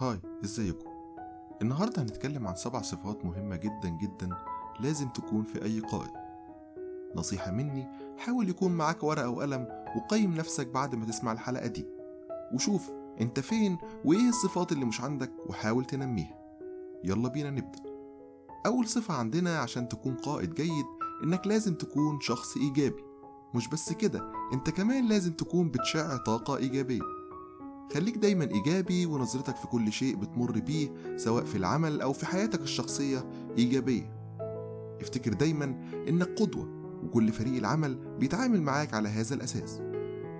هاي ازيكم؟ النهاردة هنتكلم عن سبع صفات مهمة جدا جدا لازم تكون في أي قائد. نصيحة مني حاول يكون معاك ورقة وقلم وقيم نفسك بعد ما تسمع الحلقة دي. وشوف أنت فين وإيه الصفات اللي مش عندك وحاول تنميها. يلا بينا نبدأ. أول صفة عندنا عشان تكون قائد جيد إنك لازم تكون شخص إيجابي. مش بس كده أنت كمان لازم تكون بتشع طاقة إيجابية. خليك دايما إيجابي ونظرتك في كل شيء بتمر بيه سواء في العمل أو في حياتك الشخصية إيجابية. افتكر دايما إنك قدوة وكل فريق العمل بيتعامل معاك على هذا الأساس.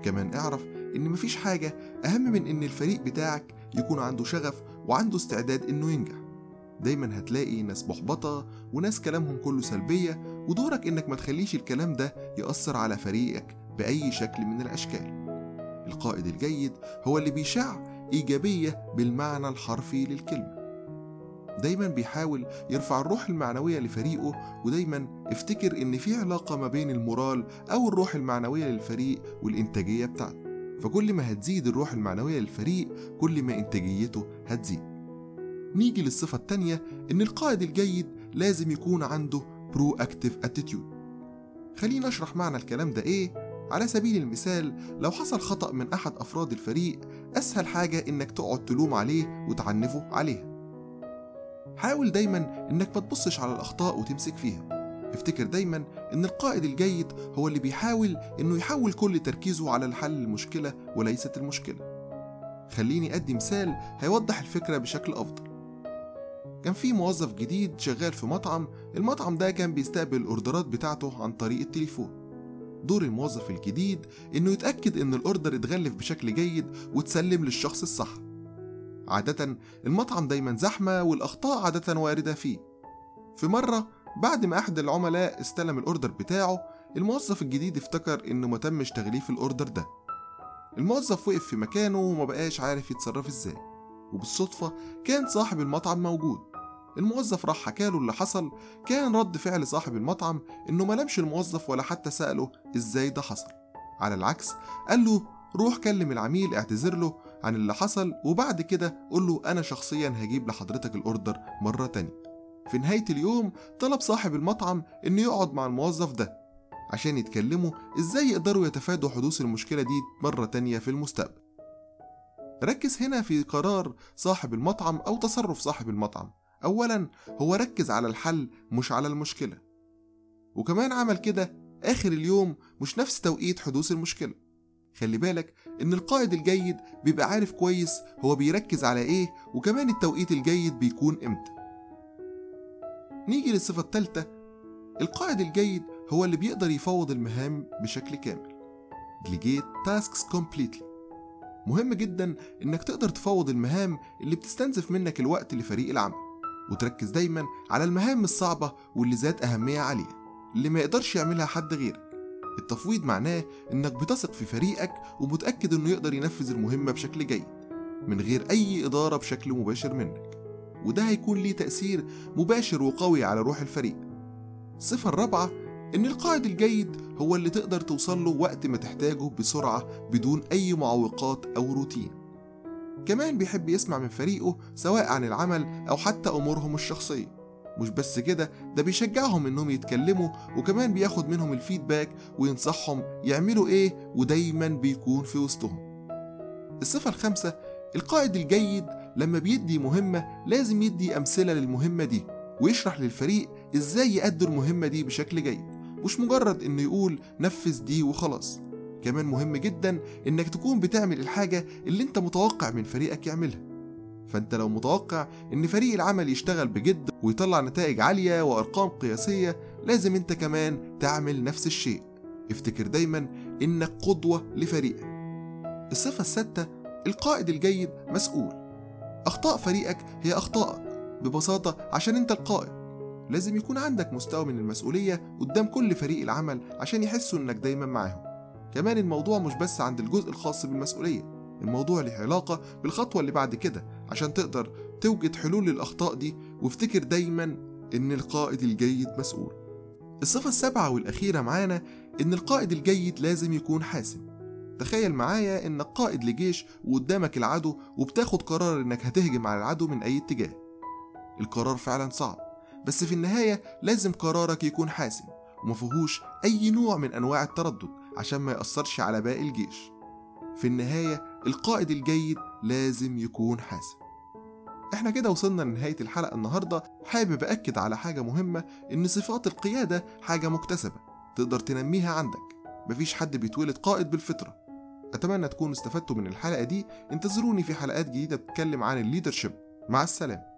كمان اعرف إن مفيش حاجة أهم من إن الفريق بتاعك يكون عنده شغف وعنده استعداد إنه ينجح. دايما هتلاقي ناس محبطة وناس كلامهم كله سلبية ودورك إنك ما تخليش الكلام ده يأثر على فريقك بأي شكل من الأشكال. القائد الجيد هو اللي بيشع إيجابية بالمعنى الحرفي للكلمة. دايما بيحاول يرفع الروح المعنوية لفريقه ودايما افتكر إن في علاقة ما بين ال morale أو الروح المعنوية للفريق والإنتاجية بتاعته. فكل ما هتزيد الروح المعنوية للفريق كل ما إنتاجيته هتزيد. نيجي للصفة التانية إن القائد الجيد لازم يكون عنده proactive attitude خلينا اشرح معنى الكلام ده إيه؟ على سبيل المثال لو حصل خطأ من أحد أفراد الفريق أسهل حاجة إنك تقعد تلوم عليه وتعنفه عليها. حاول دايما إنك ما تبصش على الأخطاء وتمسك فيها. افتكر دايما إن القائد الجيد هو اللي بيحاول إنه يحول كل تركيزه على الحل المشكلة وليست المشكلة. خليني أدي مثال هيوضح الفكرة بشكل أفضل. كان في موظف جديد شغال في مطعم المطعم ده كان بيستقبل الأوردرات بتاعته عن طريق التليفون. دور الموظف الجديد إنه يتأكد إن الأوردر اتغلف بشكل جيد وتسلم للشخص الصح. عادة المطعم دايما زحمة والأخطاء عادة واردة فيه. في مرة بعد ما أحد العملاء استلم الأوردر بتاعه الموظف الجديد افتكر إنه ما تمش تغليف الأوردر ده. الموظف وقف في مكانه وما بقاش عارف يتصرف إزاي. وبالصدفة كان صاحب المطعم موجود. الموظف راح حكاله اللي حصل. كان رد فعل صاحب المطعم إنه ما لمش الموظف ولا حتى سأله إزاي ده حصل. على العكس قال له روح كلم العميل اعتذر له عن اللي حصل وبعد كده قول له أنا شخصيا هجيب لحضرتك الأوردر مرة تانية. في نهاية اليوم طلب صاحب المطعم إنه يقعد مع الموظف ده عشان يتكلموا إزاي يقدروا يتفادوا حدوث المشكلة دي مرة تانية في المستقبل. ركز هنا في قرار صاحب المطعم أو تصرف صاحب المطعم. أولا هو ركز على الحل مش على المشكلة. وكمان عمل كده آخر اليوم مش نفس توقيت حدوث المشكلة. خلي بالك إن القائد الجيد بيبقى عارف كويس هو بيركز على إيه وكمان التوقيت الجيد بيكون إمتى. نيجي للصفة التالتة القائد الجيد هو اللي بيقدر يفوض المهام بشكل كامل. Delegate tasks completely. مهم جدا إنك تقدر تفوض المهام اللي بتستنزف منك الوقت لفريق العمل. وتركز دايما على المهام الصعبة واللي ذات أهمية عالية اللي ما يقدرش يعملها حد غيرك. التفويض معناه إنك بتثق في فريقك ومتأكد إنه يقدر ينفذ المهمة بشكل جيد من غير أي إدارة بشكل مباشر منك. وده هيكون ليه تأثير مباشر وقوي على روح الفريق. الصفة الرابعة إن القائد الجيد هو اللي تقدر توصل له وقت ما تحتاجه بسرعة بدون أي معوقات أو روتين. كمان بيحب يسمع من فريقه سواء عن العمل أو حتى أمورهم الشخصية. مش بس كده ده بيشجعهم إنهم يتكلموا وكمان بياخد منهم الفيدباك وينصحهم يعملوا إيه ودايما بيكون في وسطهم. الصفة الخامسة القائد الجيد لما بيدي مهمة لازم يدي أمثلة للمهمة دي ويشرح للفريق إزاي يأدوا المهمة دي بشكل جيد. مش مجرد إنه يقول نفذ دي وخلاص. كمان مهم جدا إنك تكون بتعمل الحاجة اللي أنت متوقع من فريقك يعملها. فأنت لو متوقع إن فريق العمل يشتغل بجد ويطلع نتائج عالية وأرقام قياسية لازم أنت كمان تعمل نفس الشيء. افتكر دايما إنك قدوة لفريقك. الصفة الستة القائد الجيد مسؤول. أخطاء فريقك هي أخطائك ببساطة عشان أنت القائد. لازم يكون عندك مستوى من المسؤولية قدام كل فريق العمل عشان يحسوا إنك دايما معاهم. كمان الموضوع مش بس عند الجزء الخاص بالمسؤولية الموضوع له علاقة بالخطوة اللي بعد كده عشان تقدر توجد حلول للأخطاء دي وافتكر دايما إن القائد الجيد مسؤول. الصفة السابعة والأخيرة معانا إن القائد الجيد لازم يكون حاسم. تخيل معايا انك قائد لجيش وقدامك العدو وبتاخد قرار إنك هتهجم على العدو من أي اتجاه. القرار فعلا صعب بس في النهاية لازم قرارك يكون حاسم ومفيهوش أي نوع من أنواع التردد. عشان ما يأثرش على باقي الجيش. في النهاية القائد الجيد لازم يكون حاسم. إحنا كده وصلنا لنهاية الحلقة النهاردة حابب أكد على حاجة مهمة إن صفات القيادة حاجة مكتسبة تقدر تنميها عندك. مفيش حد بيتولد قائد بالفطرة. أتمنى تكونوا استفدتوا من الحلقة دي. انتظروني في حلقات جديدة بتتكلم عن الليدرشيب مع السلامة.